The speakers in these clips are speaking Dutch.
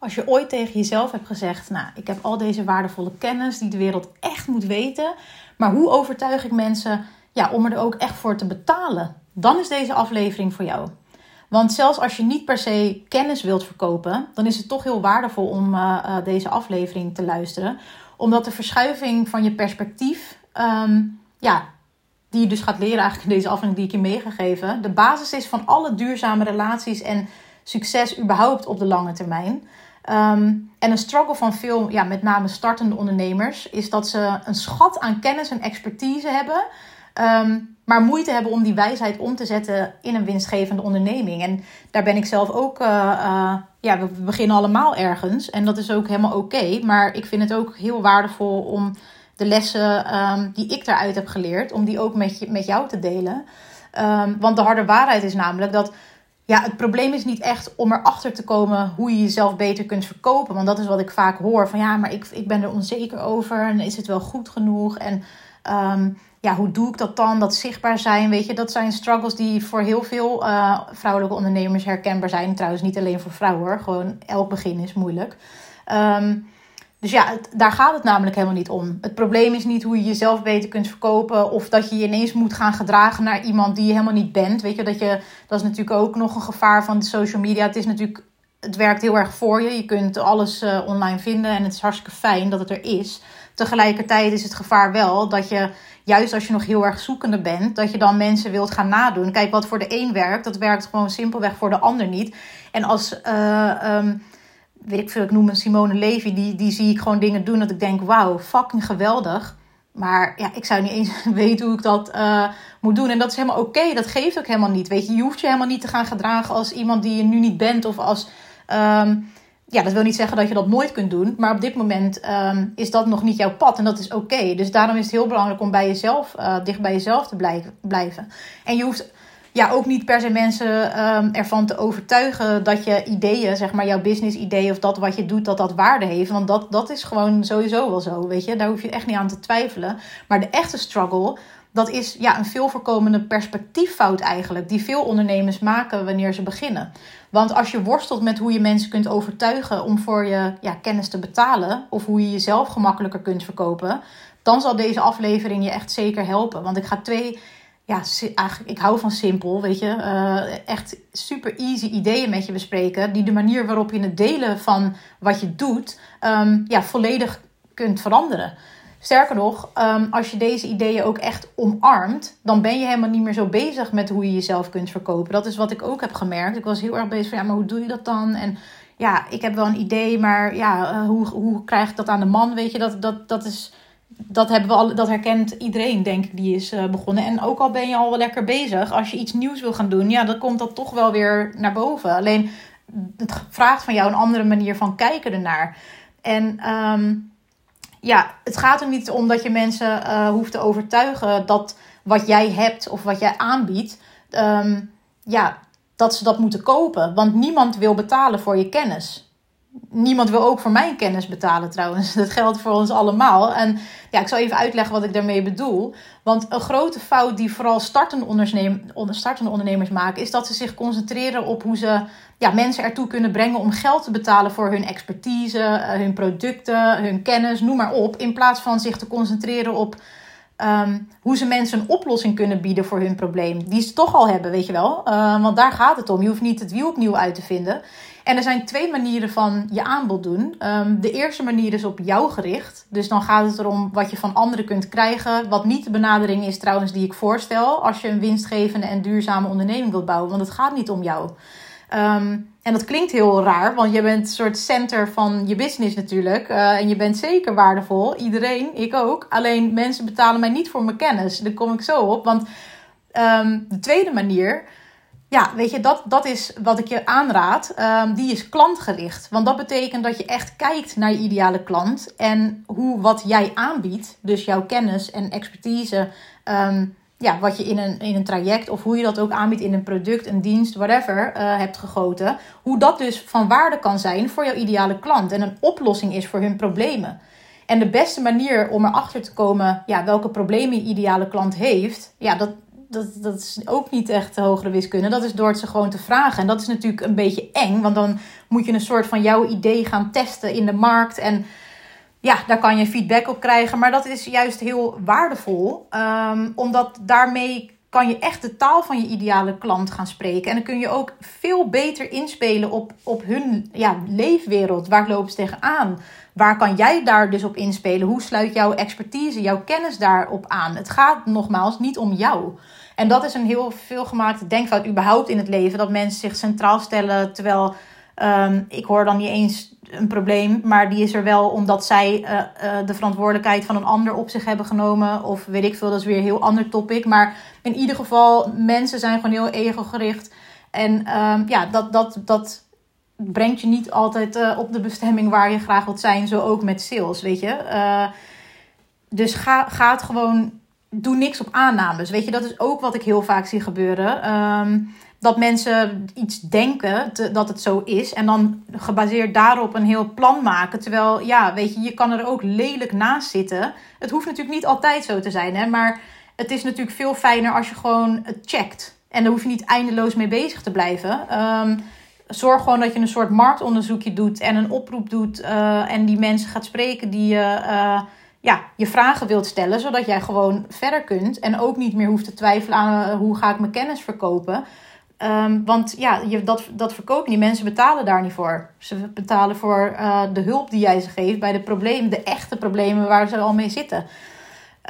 Als je ooit tegen jezelf hebt gezegd: Nou, ik heb al deze waardevolle kennis die de wereld echt moet weten, maar hoe overtuig ik mensen ja, om er ook echt voor te betalen? Dan is deze aflevering voor jou. Want zelfs als je niet per se kennis wilt verkopen, dan is het toch heel waardevol om uh, uh, deze aflevering te luisteren. Omdat de verschuiving van je perspectief, um, ja, die je dus gaat leren eigenlijk in deze aflevering die ik je meegegeven, de basis is van alle duurzame relaties en succes überhaupt op de lange termijn. Um, en een struggle van veel, ja, met name startende ondernemers, is dat ze een schat aan kennis en expertise hebben. Um, maar moeite hebben om die wijsheid om te zetten in een winstgevende onderneming. En daar ben ik zelf ook. Uh, uh, ja, we beginnen allemaal ergens. En dat is ook helemaal oké. Maar ik vind het ook heel waardevol om de lessen um, die ik daaruit heb geleerd, om die ook met, je, met jou te delen. Want de harde waarheid is namelijk dat. Ja, het probleem is niet echt om erachter te komen hoe je jezelf beter kunt verkopen. Want dat is wat ik vaak hoor. Van ja, maar ik, ik ben er onzeker over. En is het wel goed genoeg? En um, ja, hoe doe ik dat dan? Dat zichtbaar zijn, weet je, dat zijn struggles die voor heel veel uh, vrouwelijke ondernemers herkenbaar zijn. Trouwens, niet alleen voor vrouwen, gewoon elk begin is moeilijk. Um, dus ja, daar gaat het namelijk helemaal niet om. Het probleem is niet hoe je jezelf beter kunt verkopen. Of dat je je ineens moet gaan gedragen naar iemand die je helemaal niet bent. Weet je, dat, je, dat is natuurlijk ook nog een gevaar van de social media. Het is natuurlijk, het werkt heel erg voor je. Je kunt alles uh, online vinden en het is hartstikke fijn dat het er is. Tegelijkertijd is het gevaar wel dat je juist als je nog heel erg zoekende bent, dat je dan mensen wilt gaan nadoen. Kijk, wat voor de een werkt, dat werkt gewoon simpelweg voor de ander niet. En als, uh, um, weet ik veel, ik noem een Simone Levy, die, die zie ik gewoon dingen doen dat ik denk, wauw, fucking geweldig. Maar ja, ik zou niet eens weten hoe ik dat uh, moet doen. En dat is helemaal oké, dat geeft ook helemaal niet. Weet je, je hoeft je helemaal niet te gaan gedragen als iemand die je nu niet bent of als... Um, ja, dat wil niet zeggen dat je dat nooit kunt doen. Maar op dit moment um, is dat nog niet jouw pad. En dat is oké. Dus daarom is het heel belangrijk om bij jezelf, uh, dicht bij jezelf te blijven. En je hoeft ja, ook niet per se mensen um, ervan te overtuigen dat je ideeën, zeg maar jouw business idee of dat wat je doet, dat dat waarde heeft. Want dat, dat is gewoon sowieso wel zo, weet je. Daar hoef je echt niet aan te twijfelen. Maar de echte struggle, dat is ja, een veel voorkomende perspectieffout eigenlijk. Die veel ondernemers maken wanneer ze beginnen. Want als je worstelt met hoe je mensen kunt overtuigen om voor je ja, kennis te betalen, of hoe je jezelf gemakkelijker kunt verkopen, dan zal deze aflevering je echt zeker helpen. Want ik ga twee, ja, eigenlijk, ik hou van simpel, weet je, uh, echt super easy ideeën met je bespreken, die de manier waarop je het delen van wat je doet, um, ja, volledig kunt veranderen. Sterker nog, um, als je deze ideeën ook echt omarmt, dan ben je helemaal niet meer zo bezig met hoe je jezelf kunt verkopen. Dat is wat ik ook heb gemerkt. Ik was heel erg bezig van, ja, maar hoe doe je dat dan? En ja, ik heb wel een idee, maar ja, uh, hoe, hoe krijg ik dat aan de man? Weet je, dat, dat, dat is. Dat, hebben we al, dat herkent iedereen, denk ik, die is uh, begonnen. En ook al ben je al wel lekker bezig, als je iets nieuws wil gaan doen, ja, dan komt dat toch wel weer naar boven. Alleen het vraagt van jou een andere manier van kijken ernaar. En um, ja, het gaat er niet om dat je mensen uh, hoeft te overtuigen dat wat jij hebt of wat jij aanbiedt, um, ja, dat ze dat moeten kopen. Want niemand wil betalen voor je kennis. Niemand wil ook voor mijn kennis betalen trouwens. Dat geldt voor ons allemaal. En ja, ik zal even uitleggen wat ik daarmee bedoel. Want een grote fout die vooral startende, ondernemers, maken, is dat ze zich concentreren op hoe ze ja, mensen ertoe kunnen brengen om geld te betalen voor hun expertise, hun producten, hun kennis, noem maar op. In plaats van zich te concentreren op um, hoe ze mensen een oplossing kunnen bieden voor hun probleem. Die ze toch al hebben, weet je wel. Uh, want daar gaat het om. Je hoeft niet het wiel opnieuw uit te vinden. En er zijn twee manieren van je aanbod doen. Um, de eerste manier is op jou gericht. Dus dan gaat het erom wat je van anderen kunt krijgen. Wat niet de benadering is trouwens die ik voorstel. Als je een winstgevende en duurzame onderneming wilt bouwen. Want het gaat niet om jou. Um, en dat klinkt heel raar, want je bent een soort center van je business natuurlijk. Uh, en je bent zeker waardevol. Iedereen, ik ook. Alleen mensen betalen mij niet voor mijn kennis. Daar kom ik zo op. Want um, de tweede manier, ja, weet je, dat, dat is wat ik je aanraad. Um, die is klantgericht. Want dat betekent dat je echt kijkt naar je ideale klant. En hoe wat jij aanbiedt, dus jouw kennis en expertise. Um, ja, wat je in een, in een traject of hoe je dat ook aanbiedt in een product, een dienst, whatever, uh, hebt gegoten. Hoe dat dus van waarde kan zijn voor jouw ideale klant en een oplossing is voor hun problemen. En de beste manier om erachter te komen ja, welke problemen je ideale klant heeft, ja, dat, dat, dat is ook niet echt hogere wiskunde. Dat is door het ze gewoon te vragen. En dat is natuurlijk een beetje eng, want dan moet je een soort van jouw idee gaan testen in de markt. En ja, daar kan je feedback op krijgen. Maar dat is juist heel waardevol, ehm, omdat daarmee kan je echt de taal van je ideale klant gaan spreken. En dan kun je ook veel beter inspelen op, op hun ja, leefwereld. Waar lopen ze tegenaan? Waar kan jij daar dus op inspelen? Hoe sluit jouw expertise, jouw kennis daarop aan? Het gaat nogmaals niet om jou. En dat is een heel veelgemaakte denkfout überhaupt in het leven. Dat mensen zich centraal stellen. Terwijl um, ik hoor dan niet eens een probleem. Maar die is er wel omdat zij uh, uh, de verantwoordelijkheid van een ander op zich hebben genomen. Of weet ik veel, dat is weer een heel ander topic. Maar in ieder geval, mensen zijn gewoon heel ego-gericht. En um, ja, dat, dat, dat brengt je niet altijd uh, op de bestemming waar je graag wilt zijn. Zo ook met sales, weet je. dus ga, ga het gewoon doe niks op aannames. Weet je, dat is ook wat ik heel vaak zie gebeuren. Um, dat mensen iets denken dat het zo is. En dan gebaseerd daarop een heel plan maken. Terwijl, ja, weet je, je kan er ook lelijk naast zitten. Het hoeft natuurlijk niet altijd zo te zijn, hè. Maar het is natuurlijk veel fijner als je gewoon het checkt. En daar hoef je niet eindeloos mee bezig te blijven. Um, zorg gewoon dat je een soort marktonderzoekje doet en een oproep doet. Uh, en die mensen gaat spreken die je... Uh, ja, je vragen wilt stellen, zodat jij gewoon verder kunt. En ook niet meer hoeft te twijfelen aan uh, hoe ga ik mijn kennis verkopen. Um, want ja, je, dat, dat verkopen die mensen betalen daar niet voor. Ze betalen voor uh, de hulp die jij ze geeft bij de problemen, de echte problemen waar ze al mee zitten.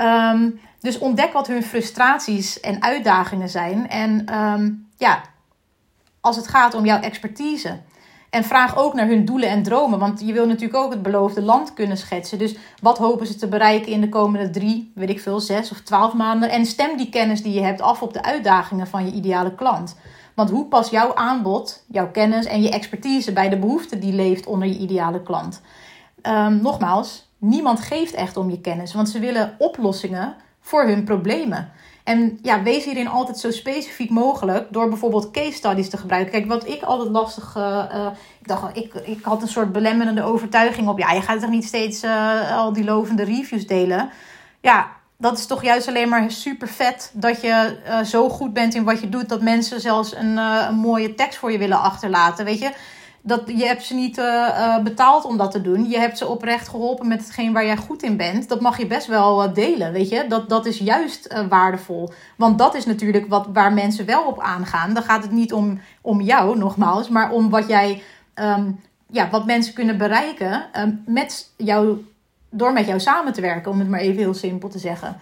Um, dus ontdek wat hun frustraties en uitdagingen zijn. En um, ja, als het gaat om jouw expertise. En vraag ook naar hun doelen en dromen. Want je wil natuurlijk ook het beloofde land kunnen schetsen. Dus wat hopen ze te bereiken in de komende drie, weet ik veel, zes of twaalf maanden. En stem die kennis die je hebt af op de uitdagingen van je ideale klant. Want hoe past jouw aanbod, jouw kennis en je expertise bij de behoefte die leeft onder je ideale klant? Um, nogmaals, niemand geeft echt om je kennis, want ze willen oplossingen voor hun problemen. En ja, wees hierin altijd zo specifiek mogelijk door bijvoorbeeld case studies te gebruiken. Kijk, wat ik altijd lastig. Uh, uh, ik dacht, ik, ik had een soort belemmerende overtuiging op. Ja, je gaat toch niet steeds uh, al die lovende reviews delen. Ja, dat is toch juist alleen maar super vet dat je zo goed bent in wat je doet. Dat mensen zelfs een, een mooie tekst voor je willen achterlaten. Weet je, dat, je hebt ze niet uh, betaald om dat te doen. Je hebt ze oprecht geholpen met hetgeen waar jij goed in bent. Dat mag je best wel delen, weet je. Dat, dat is juist waardevol. Want dat is natuurlijk wat, waar mensen wel op aangaan. Dan gaat het niet om, om jou, nogmaals, maar om wat jij... Um, ja, wat mensen kunnen bereiken um, met jouw door met jou samen te werken, om het maar even heel simpel te zeggen.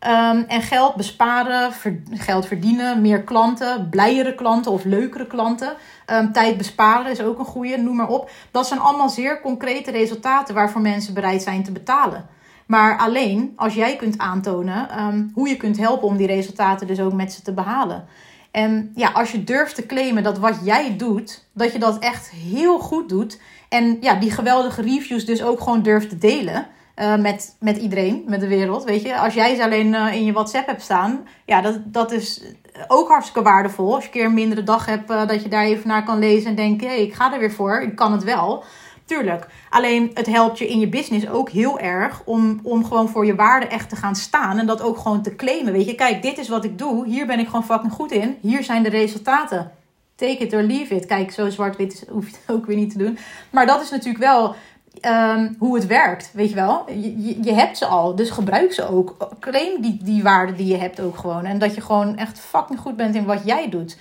Um, en geld besparen, geld verdienen, meer klanten, blijere klanten of leukere klanten. Um, tijd besparen is ook een goede, noem maar op. Dat zijn allemaal zeer concrete resultaten waarvoor mensen bereid zijn te betalen. Maar alleen als jij kunt aantonen um, hoe je kunt helpen om die resultaten dus ook met ze te behalen. En ja, als je durft te claimen dat wat jij doet, dat je dat echt heel goed doet. En ja, die geweldige reviews dus ook gewoon durft te delen. Uh, met, met iedereen, met de wereld. Weet je, als jij ze alleen uh, in je WhatsApp hebt staan, ja, dat, dat is ook hartstikke waardevol. Als je een keer een mindere dag hebt, uh, dat je daar even naar kan lezen en denken: hé, hey, ik ga er weer voor, ik kan het wel. Tuurlijk. Alleen het helpt je in je business ook heel erg om, om gewoon voor je waarde echt te gaan staan. En dat ook gewoon te claimen. Weet je, kijk, dit is wat ik doe. Hier ben ik gewoon fucking goed in. Hier zijn de resultaten. Take it or leave it. Kijk, zo zwart-wit hoef je het ook weer niet te doen. Maar dat is natuurlijk wel um, hoe het werkt. Weet je wel? Je, je, hebt ze al. Dus gebruik ze ook. Claim die, die waarde die je hebt ook gewoon. En dat je gewoon echt fucking goed bent in wat jij doet.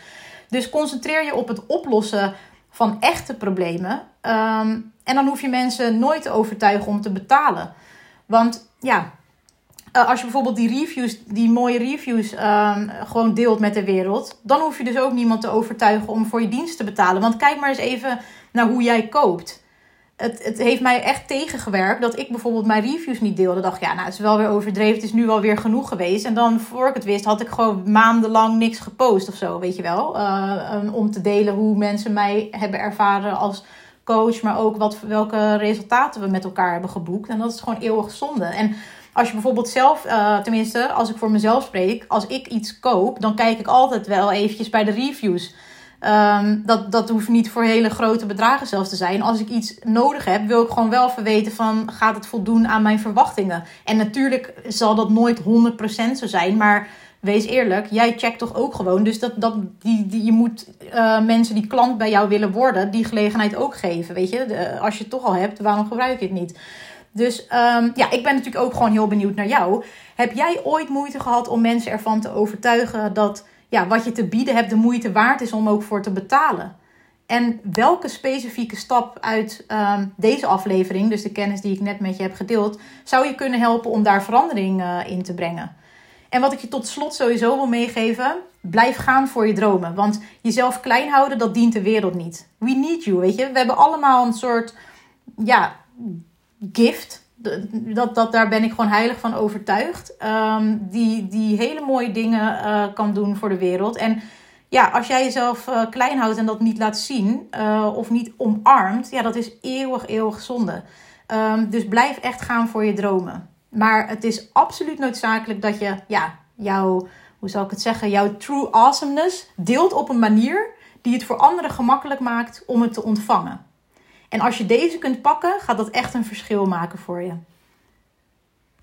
Dus concentreer je op het oplossen van echte problemen. Um, en dan hoef je mensen nooit te overtuigen om te betalen. Want ja, uh, als je bijvoorbeeld die reviews, die mooie reviews, um, gewoon deelt met de wereld, dan hoef je dus ook niemand te overtuigen om voor je dienst te betalen. Want kijk maar eens even naar hoe jij koopt. Het, het heeft mij echt tegengewerkt dat ik bijvoorbeeld mijn reviews niet deelde. Dacht, ja, nou, het is wel weer overdreven. Het is nu wel weer genoeg geweest. En dan, voor ik het wist, had ik gewoon maandenlang niks gepost of zo, weet je wel. Um, om te delen hoe mensen mij hebben ervaren als coach, maar ook wat, welke resultaten we met elkaar hebben geboekt. En dat is gewoon eeuwig zonde. En als je bijvoorbeeld zelf, uh, tenminste, als ik voor mezelf spreek, als ik iets koop, dan kijk ik altijd wel eventjes bij de reviews. Um, dat, dat hoeft niet voor hele grote bedragen zelfs te zijn. Als ik iets nodig heb, wil ik gewoon wel even weten van gaat het voldoen aan mijn verwachtingen. En natuurlijk zal dat nooit 100% zo zijn, maar wees eerlijk, jij checkt toch ook gewoon. Dus dat, dat, die, die, je moet uh, mensen die klant bij jou willen worden, die gelegenheid ook geven. Weet je, als je het toch al hebt, waarom gebruik je het niet? Dus um, ja, ik ben natuurlijk ook gewoon heel benieuwd naar jou. Heb jij ooit moeite gehad om mensen ervan te overtuigen dat ja, wat je te bieden hebt de moeite waard is om ook voor te betalen? En welke specifieke stap uit um, deze aflevering, dus de kennis die ik net met je heb gedeeld, zou je kunnen helpen om daar verandering uh, in te brengen? En wat ik je tot slot sowieso wil meegeven, blijf gaan voor je dromen. Want jezelf klein houden, dat dient de wereld niet. We need you, weet je. We hebben allemaal een soort, ja, gift. Dat, dat, daar ben ik gewoon heilig van overtuigd. Um, die, die hele mooie dingen uh, kan doen voor de wereld. En ja, als jij jezelf uh, klein houdt en dat niet laat zien uh, of niet omarmt, ja, dat is eeuwig, eeuwig zonde. Um, dus blijf echt gaan voor je dromen. Maar het is absoluut noodzakelijk dat je ja, jouw, hoe zal ik het zeggen, jouw true awesomeness deelt op een manier die het voor anderen gemakkelijk maakt om het te ontvangen. En als je deze kunt pakken, gaat dat echt een verschil maken voor je.